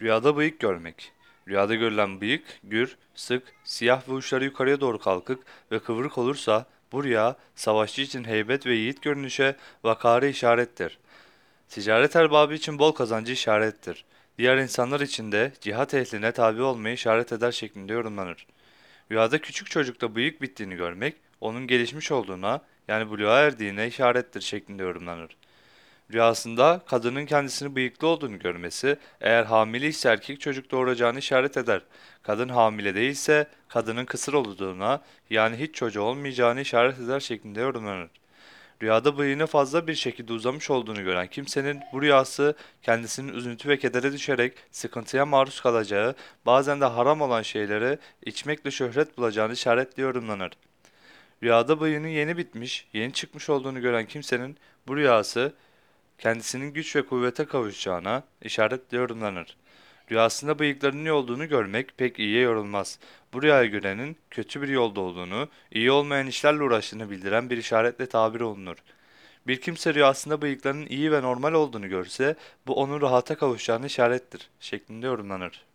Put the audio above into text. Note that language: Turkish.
Rüyada bıyık görmek. Rüyada görülen bıyık, gür, sık, siyah ve uçları yukarıya doğru kalkık ve kıvrık olursa bu rüya savaşçı için heybet ve yiğit görünüşe vakarı işarettir. Ticaret erbabı için bol kazancı işarettir. Diğer insanlar için de cihat ehline tabi olmayı işaret eder şeklinde yorumlanır. Rüyada küçük çocukta bıyık bittiğini görmek, onun gelişmiş olduğuna yani buluğa erdiğine işarettir şeklinde yorumlanır. Rüyasında kadının kendisini bıyıklı olduğunu görmesi, eğer hamile ise erkek çocuk doğuracağını işaret eder. Kadın hamile değilse kadının kısır olduğuna yani hiç çocuğu olmayacağını işaret eder şeklinde yorumlanır. Rüyada bıyığını fazla bir şekilde uzamış olduğunu gören kimsenin bu rüyası kendisinin üzüntü ve kedere düşerek sıkıntıya maruz kalacağı, bazen de haram olan şeyleri içmekle şöhret bulacağını işaretli yorumlanır. Rüyada bıyığının yeni bitmiş, yeni çıkmış olduğunu gören kimsenin bu rüyası kendisinin güç ve kuvvete kavuşacağına işaretle yorumlanır. Rüyasında bıyıklarının iyi olduğunu görmek pek iyiye yorulmaz. Bu rüyayı görenin kötü bir yolda olduğunu, iyi olmayan işlerle uğraştığını bildiren bir işaretle tabir olunur. Bir kimse rüyasında bıyıklarının iyi ve normal olduğunu görse, bu onun rahata kavuşacağını işarettir şeklinde yorumlanır.